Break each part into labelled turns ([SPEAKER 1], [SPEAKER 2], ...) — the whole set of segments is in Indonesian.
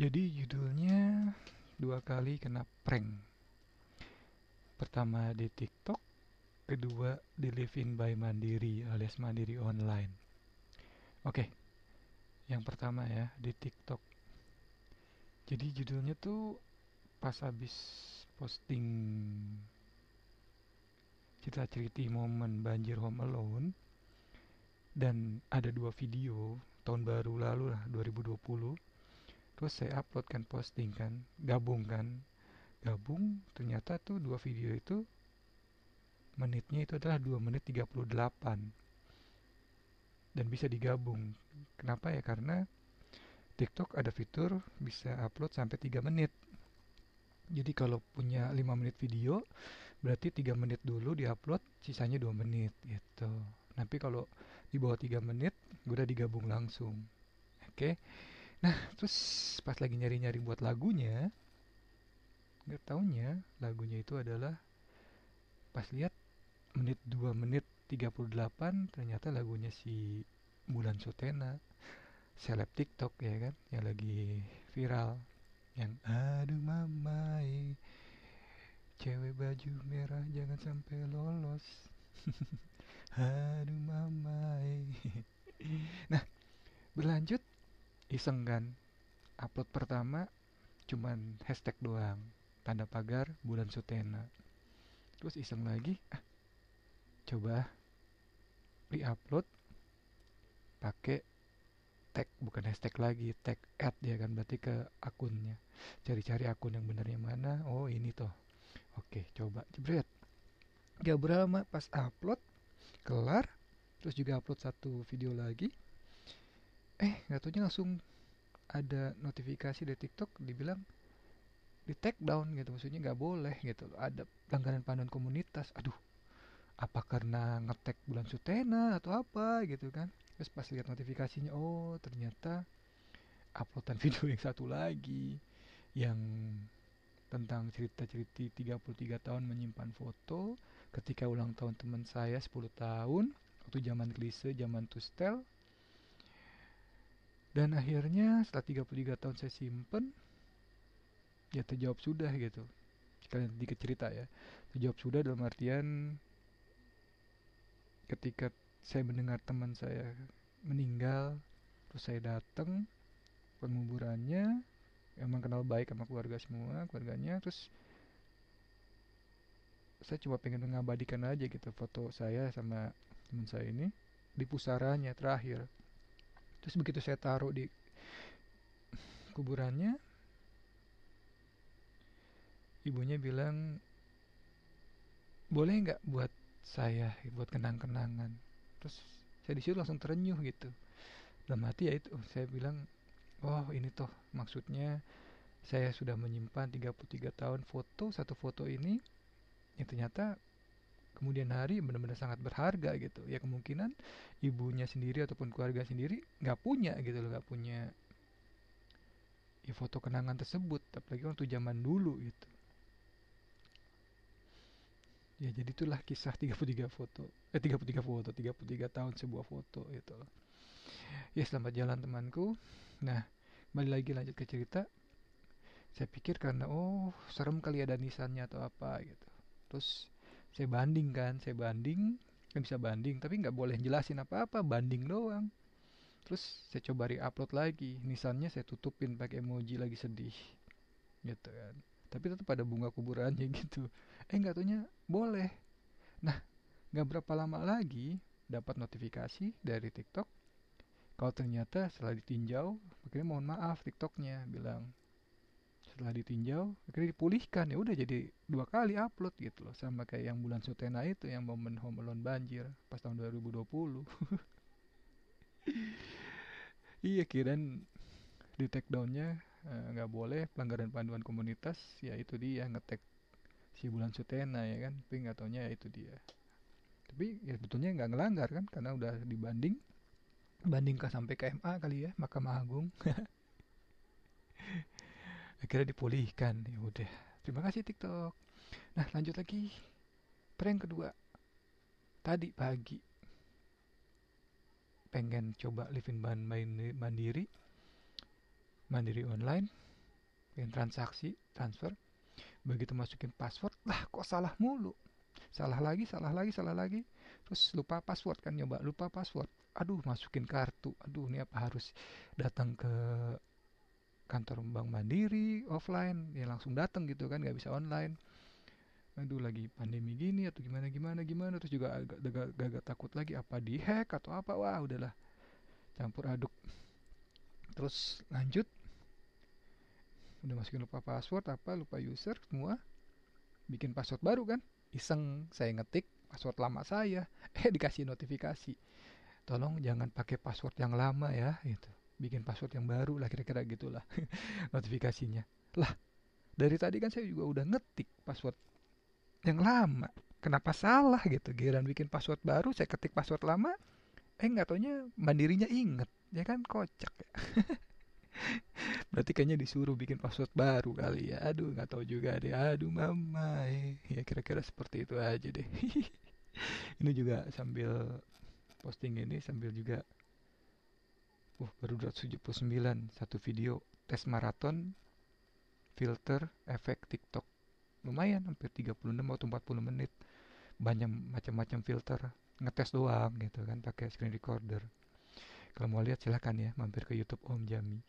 [SPEAKER 1] Jadi judulnya dua kali kena prank. Pertama di TikTok, kedua di Live In by Mandiri alias Mandiri Online. Oke, yang pertama ya di TikTok. Jadi judulnya tuh pas habis posting cerita cerita momen banjir Home Alone dan ada dua video tahun baru lalu lah 2020 terus saya upload kan posting kan gabung kan. Gabung ternyata tuh dua video itu menitnya itu adalah 2 menit 38 dan bisa digabung. Kenapa ya? Karena TikTok ada fitur bisa upload sampai 3 menit. Jadi kalau punya 5 menit video berarti 3 menit dulu diupload sisanya 2 menit gitu. Tapi kalau di bawah 3 menit udah digabung langsung. Oke? okay? Nah terus pas lagi nyari-nyari buat lagunya nggak taunya lagunya itu adalah pas lihat menit 2 menit 38 ternyata lagunya si Bulan Sutena seleb TikTok ya kan yang lagi viral yang aduh mamai cewek baju merah jangan sampai lolos. Aduh mamai. Nah berlanjut iseng kan? Upload pertama cuman hashtag doang tanda pagar bulan sutena. Terus iseng lagi ah coba re-upload pakai tag bukan hashtag lagi tag add ya kan berarti ke akunnya. Cari-cari akun yang benernya mana oh ini toh. Oke coba jebret. Gak berapa pas upload kelar terus juga upload satu video lagi eh nggak tahunya langsung ada notifikasi dari TikTok dibilang di take down gitu maksudnya nggak boleh gitu ada pelanggaran panduan komunitas aduh apa karena ngetek bulan sutena atau apa gitu kan? Terus pas lihat notifikasinya oh ternyata uploadan video yang satu lagi yang tentang cerita-cerita 33 tahun menyimpan foto ketika ulang tahun teman saya 10 tahun waktu zaman klise zaman tustel dan akhirnya setelah 33 tahun saya simpen ya terjawab sudah gitu. Sekalian sedikit cerita ya. Terjawab sudah dalam artian ketika saya mendengar teman saya meninggal terus saya datang penguburannya emang kenal baik sama keluarga semua keluarganya terus saya cuma pengen mengabadikan aja gitu foto saya sama teman saya ini di pusaranya terakhir terus begitu saya taruh di kuburannya ibunya bilang boleh nggak buat saya buat kenang-kenangan? Terus saya di situ langsung terenyuh gitu. Dalam hati ya itu saya bilang oh ini toh maksudnya saya sudah menyimpan 33 tahun foto satu foto ini yang ternyata kemudian hari benar-benar sangat berharga gitu. Ya kemungkinan ibunya sendiri ataupun keluarga sendiri nggak punya gitu loh nggak punya ya foto kenangan tersebut apalagi waktu zaman dulu gitu. Ya jadi itulah kisah 33 foto eh 33 foto 33 tahun sebuah foto gitu loh. Ya selamat jalan temanku. Nah balik lagi lanjut ke cerita. Saya pikir karena oh serem kali ada nisannya atau apa gitu. Terus saya banding kan saya banding kan bisa banding tapi nggak boleh jelasin apa-apa banding doang. Terus saya coba re-upload lagi nisannya saya tutupin pakai emoji lagi sedih gitu kan. Tapi tetap ada bunga kuburannya gitu. Eh nggak taunya boleh. Nah nggak berapa lama lagi dapat notifikasi dari TikTok kalau ternyata setelah ditinjau akhirnya mohon maaf TikToknya bilang setelah ditinjau akhirnya dipulihkan. Ya udah jadi dua kali upload gitu loh. Sama kayak yang bulan Sutena itu yang momen home alone banjir pas tahun 2020 iya kirain di take downnya nggak uh, boleh. Pelanggaran panduan komunitas ya itu dia ngetek si bulan Sutena ya kan? Tapi nggak taunya ya itu dia. Tapi ya sebetulnya nggak ngelanggar kan? Karena udah dibanding bandingkan sampai ke MA kali ya Mahkamah Agung akhirnya dipulihkan. Ya udah. Terima kasih TikTok. Nah lanjut lagi. Prank kedua. Tadi pagi. Pengen coba living ban mandiri. Mandiri online. Pengen transaksi transfer. Begitu masukin password lah kok salah mulu? Salah lagi salah lagi salah lagi. Terus lupa password kan nyoba lupa password. Aduh masukin kartu. Aduh ini apa harus datang ke kantor bank mandiri offline ya langsung datang gitu kan nggak bisa online. Aduh lagi pandemi gini atau gimana gimana gimana terus juga agak agak, agak takut lagi apa dihack atau apa? Wah udahlah campur aduk. Terus lanjut. Udah masukin lupa password apa lupa user semua. Bikin password baru kan iseng saya ngetik password lama saya eh dikasih notifikasi. Tolong jangan pakai password yang lama ya gitu bikin password yang baru lah kira-kira gitulah notifikasinya. Lah dari tadi kan saya juga udah ngetik password yang lama. Kenapa salah gitu? Giliran bikin password baru saya ketik password lama eh nggak taunya mandirinya inget. Ya kan? Kocak. Ya berarti kayaknya disuruh bikin password baru kali ya. Aduh nggak tahu juga deh. Aduh mama. Ya kira-kira seperti itu aja deh. Ini juga sambil posting ini sambil juga uh baru 279 satu video tes maraton filter efek TikTok. Lumayan hampir 36 atau 40 menit. Banyak macam-macam filter ngetes doang gitu kan pakai screen recorder. Kalau mau lihat silahkan ya mampir ke YouTube Om Jami.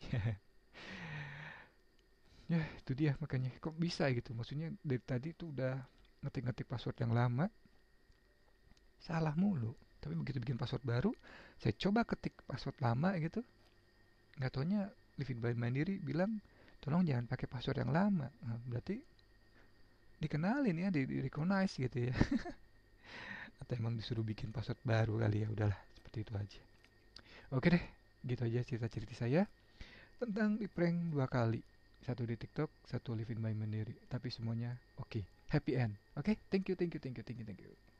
[SPEAKER 1] Ya itu dia makanya. Kok bisa gitu? Maksudnya dari tadi tuh udah ngetik-ngetik password yang lama salah mulu tapi begitu bikin password baru saya coba ketik password lama gitu nggak taunya Livin by Mandiri bilang tolong jangan pakai password yang lama nah, berarti dikenalin ya di, di recognize gitu ya atau emang disuruh bikin password baru kali ya udahlah seperti itu aja oke deh gitu aja cerita-cerita saya tentang di prank dua kali satu di TikTok, satu Living by Mandiri. Tapi semuanya oke, okay. happy end. Oke, okay? thank you, thank you, thank you, thank you, thank you.